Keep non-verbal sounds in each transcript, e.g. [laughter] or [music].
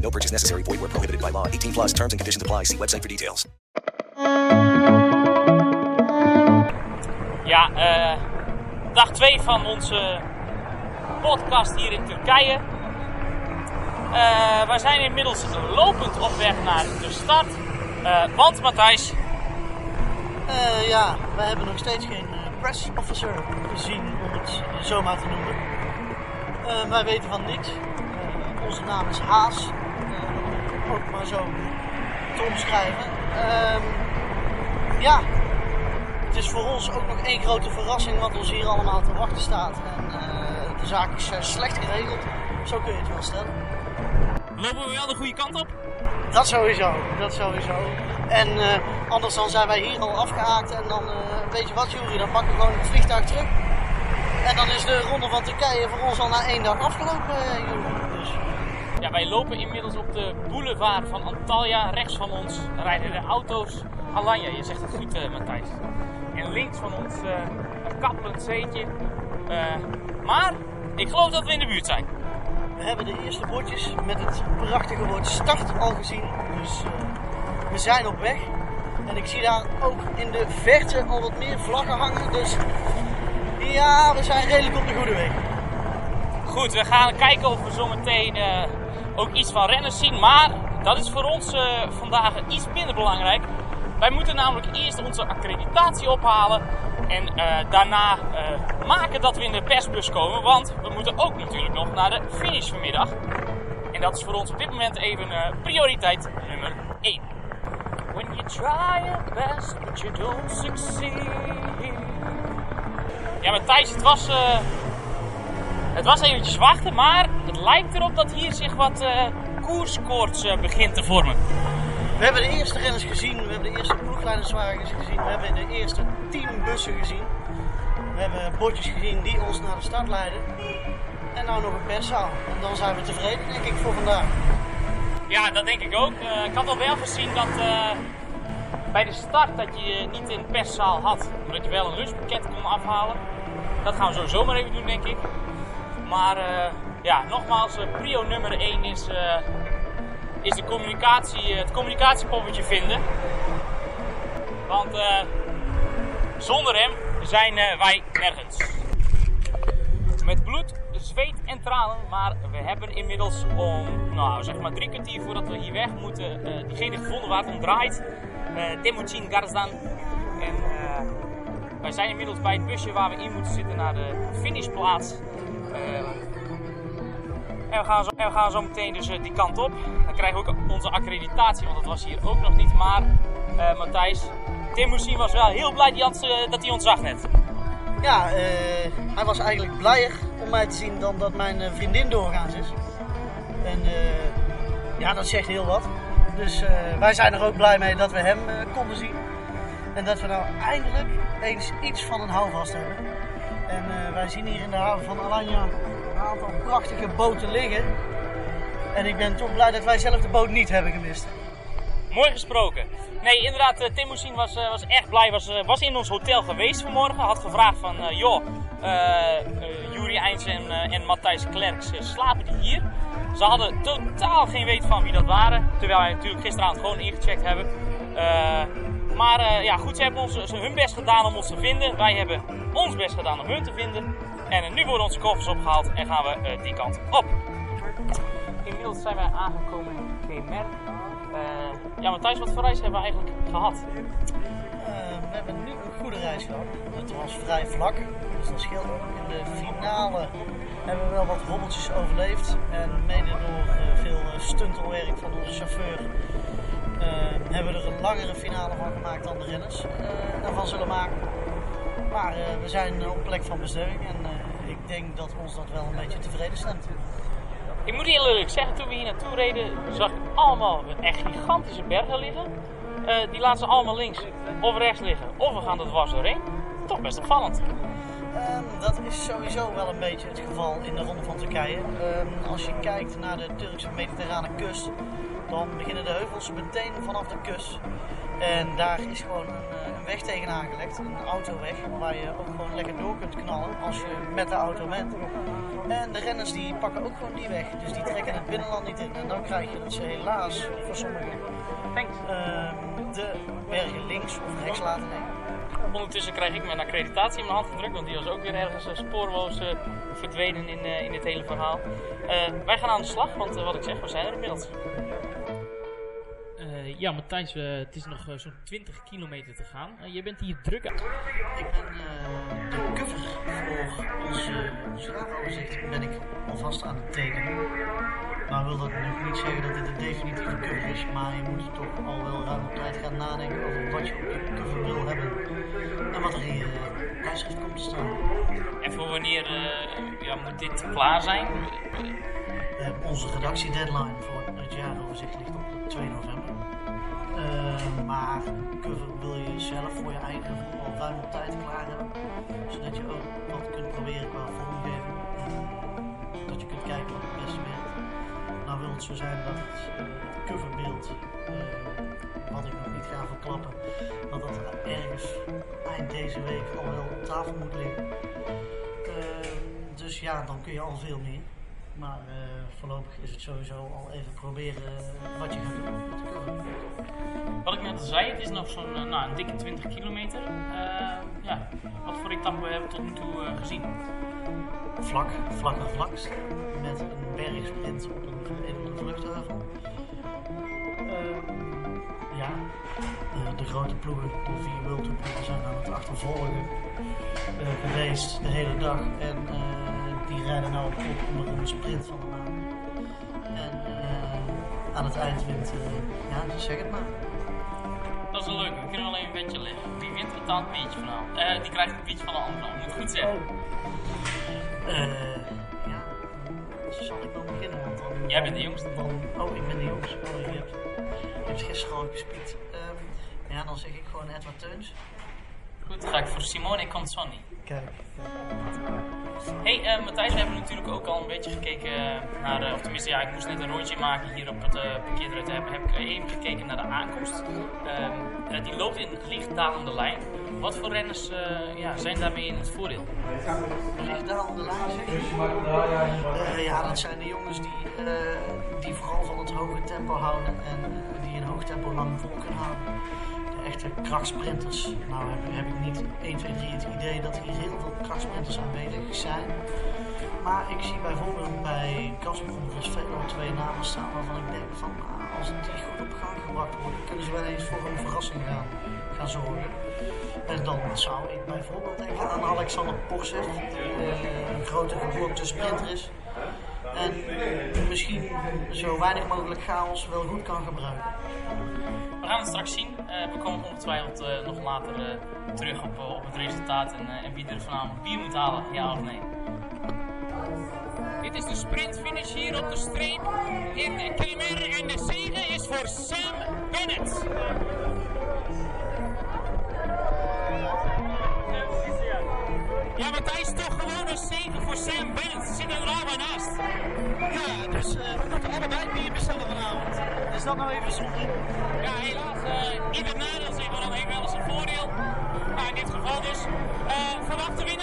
No purchase necessary. Void where prohibited by law. 18 plus terms and conditions apply. See website for details. Ja, eh, dag 2 van onze podcast hier in Turkije. Eh wij zijn inmiddels lopend op weg naar de stad. Eh, want Matthijs, Eh, ja, wij hebben nog steeds geen press officer gezien, om het zo maar te noemen. Eh, wij weten van niks. Eh, onze naam is Haas. Maar zo te omschrijven. Ehm, ja, het is voor ons ook nog één grote verrassing wat ons hier allemaal te wachten staat. En eh, de zaak is slecht geregeld. Zo kun je het wel stellen. lopen we wel de goede kant op? Dat sowieso, dat sowieso. En eh, anders dan zijn wij hier al afgehaakt en dan, eh, weet je wat Jury, dan pakken we gewoon het vliegtuig terug. En dan is de ronde van Turkije voor ons al na één dag afgelopen, Jury. Ja, wij lopen inmiddels op de boulevard van Antalya. Rechts van ons rijden de auto's. Alanya, je zegt het goed, eh, Matthijs. En links van ons eh, een kappelend zeetje. Eh, maar ik geloof dat we in de buurt zijn. we hebben de eerste bordjes met het prachtige woord start al gezien. Dus we zijn op weg. En ik zie daar ook in de verte al wat meer vlaggen hangen. Dus ja, we zijn redelijk op de goede weg. Goed, we gaan kijken of we zometeen ook iets van renners zien. Maar dat is voor ons eh, vandaag iets minder belangrijk. Wij moeten namelijk eerst onze accreditatie ophalen. En eh, daarna eh, maken dat we in de persbus komen. Want we moeten ook natuurlijk nog naar de finish vanmiddag. En dat is voor ons op dit moment even prioriteit nummer 1. When you try your best, you don't succeed. Ja, maar Thijs, het was... het was eventjes wachten, maar het lijkt erop dat hier zich wat eh koerskoorts eh, begint te vormen. We hebben de eerste renners gezien, we hebben de eerste ploegleiderswagens gezien, we hebben de eerste teambussen gezien. We hebben bordjes gezien die ons naar de start leiden. En nou nog een perszaal. En dan zijn we tevreden, denk ik, voor vandaag. Ja, dat denk ik ook. Eh, ik had al wel gezien dat bij de start dat je niet in perszaal had. omdat je wel een lunchpakket kon afhalen. Dat gaan we sowieso maar even doen, denk ik. Maar eh, ja, nogmaals, eh, prio nummer 1 is, eh, is de communicatie, het communicatiepoppetje vinden. Want zonder hem zijn wij nergens. Met bloed, zweet en tranen, maar we hebben inmiddels om, nou zeg maar drie kwartier voordat we hier weg moeten, eh, diegene gevonden waar het om draait. Uh, Garzdan. En wij zijn inmiddels bij het busje waar we in moeten zitten naar de finishplaats. Eh, en we gaan zo, we gaan zo meteen dus eh, die kant op. Dan krijgen we ook onze accreditatie, want dat was hier ook nog niet. Maar eh Matthijs, Temujin was wel heel blij die had, dat hij ons zag net. Ja, hij was eigenlijk blijer om mij te zien dan dat mijn vriendin doorgaans is. En ja, dat zegt heel wat. Dus wij zijn er ook blij mee dat we hem konden zien. En dat we nou eindelijk eens iets van een houvast hebben. En eh, wij zien hier in de haven van Alanya een aantal prachtige boten liggen. En ik ben toch blij dat wij zelf de boot niet hebben gemist. Mooi gesproken. Nee, inderdaad, uh, Timothy was, eh, was echt blij. Was, eh, was in ons hotel geweest vanmorgen. Had gevraagd van, eh, joh, eh eh, Juri Eins en, eh, en Matthijs Klerks, eh, slapen die hier? Ze hadden totaal geen weet van wie dat waren. Terwijl wij natuurlijk gisteravond gewoon ingecheckt hebben. Maar eh, ja, goed, ze hebben ons, ze hun best gedaan om ons te vinden. Wij hebben ons best gedaan om hun te vinden. En eh, nu worden onze koffers opgehaald en gaan we eh, die kant op. Inmiddels zijn wij aangekomen in Kemer. Eh, ja, Matthijs, wat voor reis hebben we eigenlijk gehad? Eh, we hebben nu een goede reis gehad. Het was vrij vlak, dus dat scheelt ook. In de finale hebben we wel wat hobbeltjes overleefd. En mede door eh, veel eh, stuntelwerk van onze chauffeur hebben we er een langere finale van gemaakt dan de renners eh, daarvan zullen maken. Maar eh, we zijn op plek van bestemming en eh, ik denk dat ons dat wel een beetje tevreden stemt. Ik moet heel eerlijk zeggen, toen we hier naartoe reden, zag ik allemaal echt gigantische bergen liggen. Eh, die laten ze allemaal links of rechts liggen. Of we gaan er dwars doorheen. Toch best opvallend. Ehm, dat is sowieso wel een beetje het geval in de Ronde van Turkije. Ehm, als je kijkt naar de Turkse mediterrane kust, dan beginnen de heuvels meteen vanaf de kust. En daar is gewoon een, eh, een weg tegen aangelegd, een autoweg, waar je ook gewoon lekker door kunt knallen als je met de auto bent. En de renners die pakken ook gewoon die weg, dus die trekken het binnenland niet in. En dan krijg je dat ze helaas voor sommigen ehm, de bergen links of rechts laten liggen. Ondertussen krijg ik mijn accreditatie in mijn hand gedrukt, want die was ook weer ergens uh, spoorloos uh, verdwenen in, uh, in dit hele verhaal. wij gaan aan de slag, want wat ik zeg, we zijn er inmiddels. Ja, Matthijs, het is nog zo'n 20 kilometer te gaan. je bent hier druk aan. Ik ben de cover voor onze straafoverzicht ben ik alvast aan het tekenen. Maar wil dat nog niet zeggen dat dit een definitieve cover is, maar je moet toch al wel ruim op tijd gaan nadenken over wat je op je cover wil hebben. En wat er in je tijdschrift komt te staan. En voor wanneer ja, moet dit klaar zijn? Onze redactiedeadline voor het jaaroverzicht ligt op 2 november. Uh, maar cover wil je zelf voor je eigen gevoel al tijd klaar hebben. Zodat je ook wat kunt proberen qua vormgeving. dat je kunt kijken wat het beste werkt. Nou wil het zo zijn dat het, het coverbeeld wat ik nog niet ga verklappen, dat dat ergens eind deze week al wel op tafel moet liggen. Uh, dus ja, dan kun je al veel meer. Maar uh, voorlopig is het sowieso al even proberen wat je gaat doen. Wat ik net al zei, het is nog zo'n uh, nou, een dikke 20 kilometer. ja, wat voor etappe hebben we tot nu toe gezien? Vlak, vlak en vlakst. Met een bergsprint op een veredelde vluchtheuvel ja, de, grote ploegen, de vier World Tour ploegen zijn aan het achtervolgen geweest de hele dag. En die rijden nou op onder een sprint van de maan. En uh, aan het eind wint, ja, zeg het maar. Dat is een leuke, we kunnen wel even een beetje leggen. Wie wint betaalt een beetje vanavond? die krijgt een beetje van de andere, moet goed zeggen. Oh. ja, zal ik dan beginnen? Want dan, Jij bent de jongste. Dan, oh, ik ben de jongste. Oh, je hebt heeft gisteren al gespiekt. Um, ja, dan zeg ik gewoon Edward Teuns. Goed, ga ik voor Simone Consonni. Kijk. Hey uh, Matthijs, we hebben natuurlijk ook al een beetje gekeken naar, uh, of tenminste ja, ik moest net een rondje maken hier op het uh, parkeerterrein. Heb, heb ik even gekeken naar de aankomst. Uh, die loopt in lichtdalende lijn. Wat voor renners ja, zijn daarmee in het voordeel? Lichtdalende lijn zeg je? ja, dat zijn de jongens die, die vooral van het hoge tempo houden en die een hoog tempo lang vol kunnen houden echte krachtsprinters. Nou heb, heb, ik niet 1, 2, 3 het idee dat hier heel veel krachtsprinters aanwezig zijn. Maar ik zie bijvoorbeeld bij Casper Velo twee namen staan waarvan ik denk van nou, als die goed op gang gebracht worden, kunnen ze wel eens voor een verrassing gaan, gaan zorgen. En dan zou ik bijvoorbeeld denken aan Alexander Porset, die uh, een grote geblokte sprinter is. En misschien zo weinig mogelijk chaos wel goed kan gebruiken. Gaan het straks zien. Uh, we komen ongetwijfeld uh, nog later uh, terug op, op het resultaat en, en wie er vanavond bier moet halen, ja of nee. Dit is de sprintfinish hier op de streep in Kemer en de zege is voor Sam Bennett. Ja, want even zonde? Ja, helaas. Uh, ieder nadeel dan heeft wel eens een voordeel. Maar in dit geval dus. Uh, verwachte winnaar?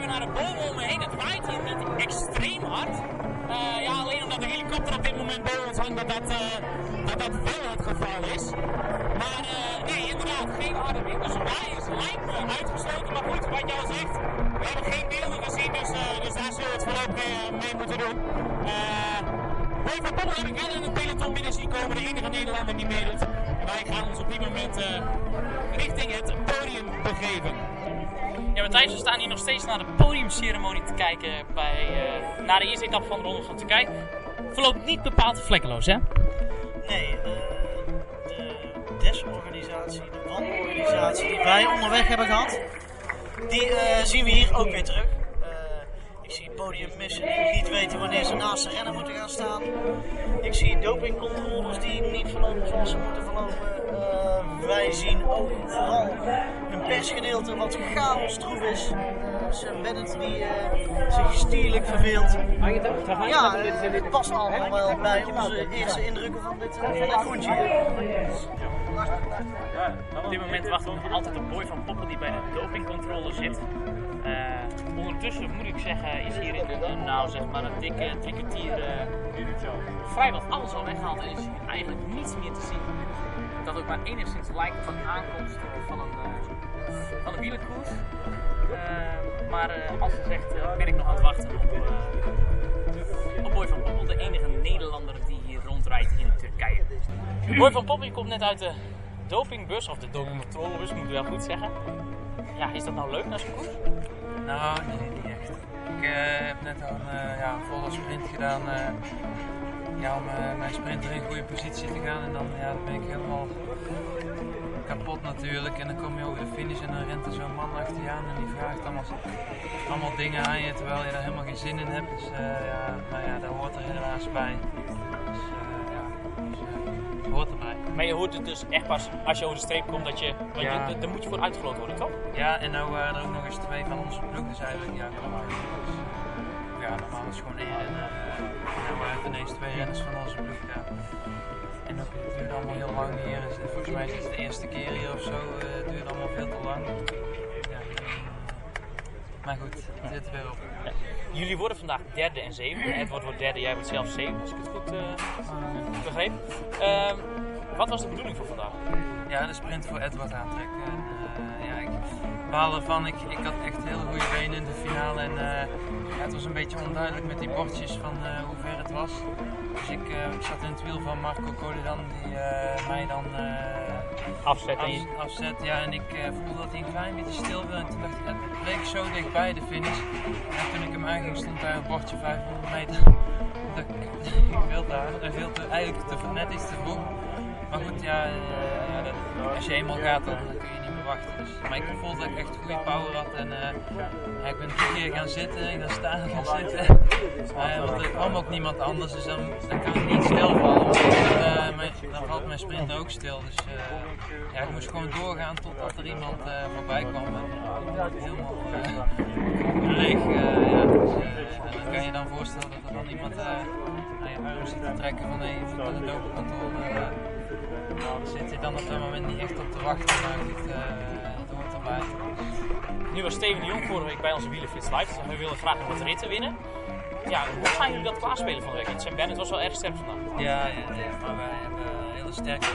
Even naar de bomen om me heen. Het waait hier niet extreem hard. Uh, ja, alleen omdat de helikopter op dit moment boven ons hangt, dat dat, uh, dat, dat wel het geval is. Maar nee, inderdaad, geen harde wind. Dus wij is lijkt me uitgesloten. Maar goed, wat jij zegt, we hebben geen beelden gezien, dus, dus daar zullen we het voorlopig mee moeten doen. Roy van Pommel heb ik wel in het peloton binnen zien komen, de enige Nederlander die meedoet. Wij gaan ons op dit moment richting het podium begeven. Matthijs, we staan hier nog steeds naar de podiumceremonie te kijken bij, uh, na de eerste etappe van de Ronde van Turkije. Verloopt niet bepaald vlekkeloos, hè? Nee, uh, de desorganisatie, de wanorganisatie die wij onderweg hebben gehad, die uh, zien we hier ook weer terug. ik zie podium missen die niet weten wanneer ze naast de rennen moeten gaan staan. Ik zie dopingcontroles die niet verlopen zoals ze moeten verlopen wij zien ook vooral een persgedeelte wat chaos troef is. Uh, Sam Bennett die uh, zich stierlijk verveelt. Ja, uh, het past allemaal wel bij onze eerste indrukken van dit, van dit groentje. Op dit moment wachten we nog altijd op Boy van Poppen die bij de dopingcontrole zit. ondertussen moet ik zeggen is hier in de, nou zeg maar een dikke drie kwartier vrijwel alles al weggehaald en is hier eigenlijk niets meer te zien dat ook maar enigszins lijkt op een aankomst van een, uh, van een wielerkoers. Uh, maar uh, als ze zegt, ben ik nog aan het wachten op, op Boy van Poppel, de enige Nederlander die hier rondrijdt in Turkije. Boy van Poppel komt net uit de dopingbus, of de dopingcontrolebus moet ik wel goed zeggen. Ja, is dat nou leuk naar zo'n koers? Nou, nee, niet echt. Ik heb net een ja, volle sprint gedaan ja, om mijn sprinter in goede positie te gaan. En dan, ja, dan ben ik helemaal kapot natuurlijk. En dan kom je over de finish en dan rent er zo'n man achter je aan en die vraagt allemaal, allemaal dingen aan je terwijl je daar helemaal geen zin in hebt. Dus uh, ja, maar ja, daar hoort er helaas bij. Dus uh, ja, dus, hoort erbij. Maar je hoort het dus echt pas als je over de streep komt dat je, want ja. je, daar moet je voor uitgevloten worden, toch? Ja, en nou waren er ook nog eens twee van onze ploeg, dus eigenlijk ja, normaal. Dus, ja, normaal is gewoon één. En we hebben ineens twee renners van onze ploeg. Ja. Allemaal heel lang hier. Dus volgens mij is het de eerste keer hier of zo. Uh, het duurt allemaal veel te lang. Ja, maar goed, het zit weer op. Ja. Jullie worden vandaag derde en zevende. [clears throat] Edward wordt derde, jij wordt zelf zeven, als ik het goed uh, begreep. Uh, wat was de bedoeling voor vandaag? Ja, de sprint voor Edward aantrekken. En, uh, ja, ik baal. Ik, ik had echt hele goede benen in de finale. En ja, het was een beetje onduidelijk met die bordjes van hoe ver het was. Dus ik, ik, zat in het wiel van Marco Colidan die mij dan afzet. Af, afzet ja, en ik voelde dat hij een klein beetje stil wilde. En toen dacht ik, het bleek zo dichtbij de finish. En toen ik hem aanging stond daar een bordje 500 meter. [laughs] dat ik veel te hard veel te, eigenlijk te, net iets te vroeg. Maar goed, ja, uh, ja dat, als je eenmaal gaat, dan kun je Dus, maar ik voelde dat ik echt goede power had. En uh, ja, ik ben drie keer gaan zitten, ik ben staan gaan zitten. Uh, want er kwam ook niemand anders, dus dan, dan kan ik niet stilvallen. Dan, mijn, dan valt mijn sprint ook stil. Dus ja, ik moest gewoon doorgaan totdat er iemand voorbij kwam. En, leeg. ja, dus, dan kan je dan voorstellen dat er dan iemand aan je arm zit te trekken van hey, even naar de. Nou, zit je dan op dat moment niet echt op te wachten, maar het, uh, het hoort erbij. Nu was Steven de Jong vorige week bij onze Wielenfits Live, dus we willen graag nog wat ritten winnen. Ja, hoe gaan jullie dat klaarspelen van de week? Want Sam Bennett was wel erg sterk vandaag. Ja, ja, maar wij hebben een hele sterke.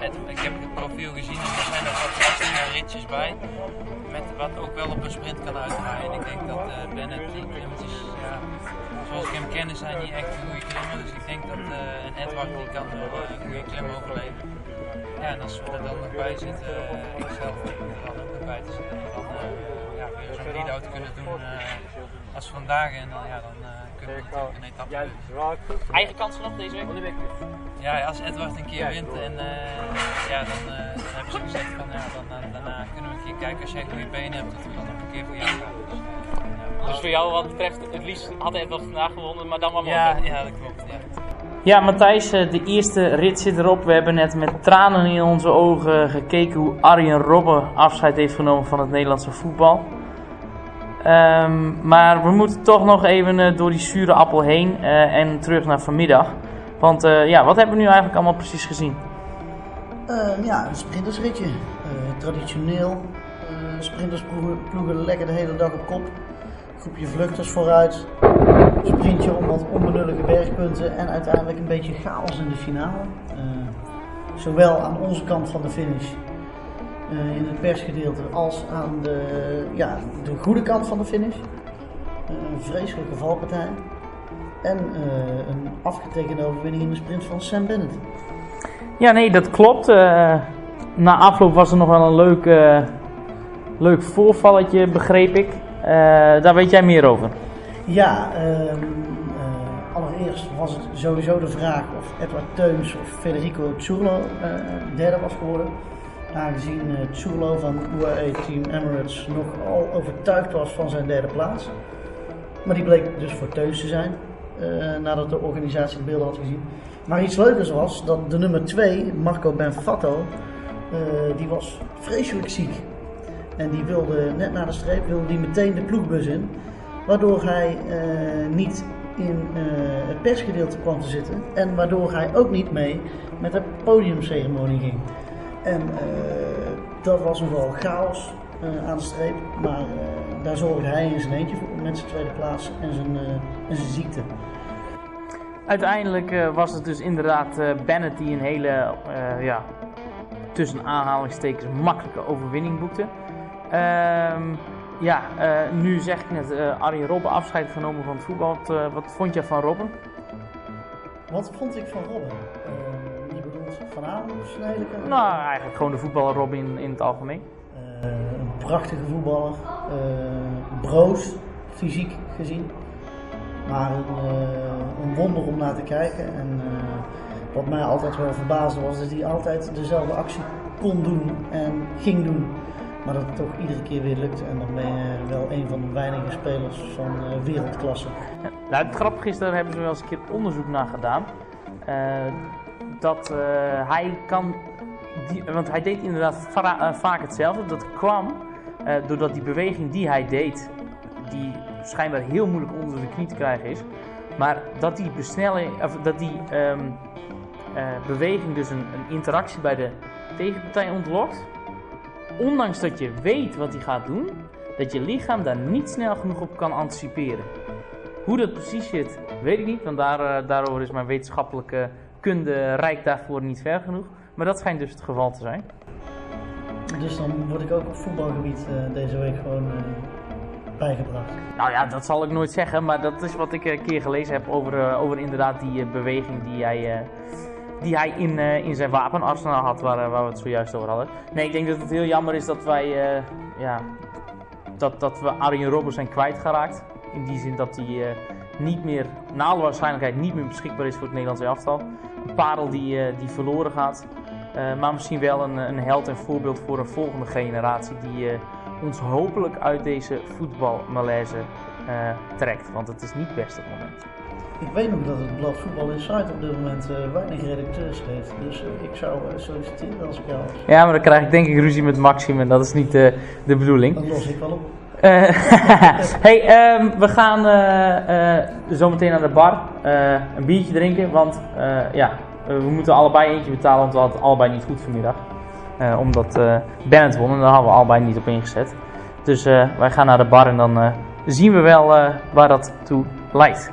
En, uh, ik heb het profiel gezien en er zijn er wat lastige ritjes bij. Met wat ook wel op een sprint kan uitdraaien. En ik denk dat uh, Bennett die klimmetjes, ja, zoals ik hem ken, hij niet echt een goede klimmer. Dus ik denk dat uh, een Edward die kan wel een goede klim overleven. Ja, en als we er dan nog bij zitten, ikzelf denk er dan ook nog bij te zitten. Dan ja, weer zo'n lead-out kunnen doen als vandaag. En dan, ja, dan kunnen we natuurlijk een etappe Eigen kansen nog deze week? Ja, als Edward een keer wint en ja, dan, dan hebben ze gezegd van ja, dan, daarna kunnen we een keer kijken als jij goede benen hebt, dat we dan nog een keer voor jou gaan. Dus, ja, dus voor jou wat betreft, het liefst had Edward vandaag gewonnen, maar dan maar ja, ja, dat klopt. Ja. Ja, Matthijs, de eerste rit zit erop. We hebben net met tranen in onze ogen gekeken hoe Arjen Robben afscheid heeft genomen van het Nederlandse voetbal. Um, maar we moeten toch nog even uh, door die zure appel heen uh, en terug naar vanmiddag. Want uh, ja, wat hebben we nu eigenlijk allemaal precies gezien? ja, een sprintersritje. traditioneel. sprinters ploegen lekker de hele dag op kop. Groepje vluchters vooruit. Sprintje om wat onbenullige bergpunten en uiteindelijk een beetje chaos in de finale. zowel aan onze kant van de finish uh, in het persgedeelte als aan de, ja, de goede kant van de finish. Uh, een vreselijke valpartij. En uh, een afgetekende overwinning in de sprint van Sam Bennett. Ja, nee, dat klopt. na afloop was er nog wel een leuk leuk voorvalletje, begreep ik. Daar weet jij meer over. Ja, um, allereerst was het sowieso de vraag of Edward Teuns of Federico Zurlo derde was geworden. Aangezien Zurlo van UAE Team Emirates nogal overtuigd was van zijn derde plaats. Maar die bleek dus voor Teuns te zijn, nadat de organisatie de beelden had gezien. Maar iets leukers was dat de nummer 2, Marco Benfatto, uh, die was vreselijk ziek. En die wilde net na de streep wilde die meteen de ploegbus in. Waardoor hij niet in het persgedeelte kwam te zitten. En waardoor hij ook niet mee met de podiumceremonie ging. En dat was nogal chaos aan de streep. Maar daar zorgde hij in zijn eentje voor met zijn tweede plaats en zijn, en zijn ziekte. Uiteindelijk uh, was het dus inderdaad uh, Bennett die een hele, uh, ja, tussen aanhalingstekens, makkelijke overwinning boekte. Ehm, ja, nu zeg ik net, Arjen Robben afscheid genomen van het voetbal. Wat, wat vond je van Robben? Wat vond ik van Robben? Vanavond een Nou, eigenlijk gewoon de voetballer Robben in, het algemeen. een prachtige voetballer. broos, fysiek gezien. Maar een, uh, een, wonder om naar te kijken. En wat mij altijd wel verbaasde was dat hij altijd dezelfde actie kon doen en ging doen. Maar dat het toch iedere keer weer lukte. En dan ben je wel een van de weinige spelers van wereldklasse. Ja, nou, het grappige is, daar hebben ze wel eens een keer onderzoek naar gedaan. Dat hij kan. Die, want hij deed inderdaad vaak hetzelfde. Dat kwam doordat die beweging die hij deed, die schijnbaar heel moeilijk onder de knie te krijgen is. Maar dat die, besnelling, of dat die uh, beweging dus een, een, interactie bij de tegenpartij ontlokt. Ondanks dat je weet wat hij gaat doen, dat je lichaam daar niet snel genoeg op kan anticiperen. Hoe dat precies zit, weet ik niet, want daar, daarover is mijn wetenschappelijke kunde rijk daarvoor niet ver genoeg. Maar dat schijnt dus het geval te zijn. Dus dan word ik ook op voetbalgebied uh, deze week gewoon bijgebracht? Nou ja, dat zal ik nooit zeggen, maar dat is wat ik een keer gelezen heb over, uh, over inderdaad die beweging die hij, die hij in, in zijn wapenarsenaal had, waar, waar we het zojuist over hadden. Nee, ik denk dat het heel jammer is dat wij, ja, dat, dat we Arjen Robben zijn kwijtgeraakt. In die zin dat hij niet meer, naar alle waarschijnlijkheid, niet meer beschikbaar is voor het Nederlandse elftal. Een parel die, die verloren gaat. maar misschien wel een, een held en voorbeeld voor een volgende generatie die ons hopelijk uit deze voetbalmalaise trekt. Want het is niet best op het moment. Ik weet nog dat het blad Voetbal Insight op dit moment weinig redacteurs heeft. Dus ik zou solliciteren als ik jou was. Ja, maar dan krijg ik denk ik ruzie met Maxim en dat is niet de bedoeling. Dat los ik wel op. [laughs] hey, um, we gaan zo meteen naar de bar een biertje drinken. Want ja, we moeten allebei eentje betalen, want we hadden allebei niet goed vanmiddag. Omdat Bennett won en daar hadden we allebei niet op ingezet. Dus wij gaan naar de bar en dan zien we wel waar dat toe leidt.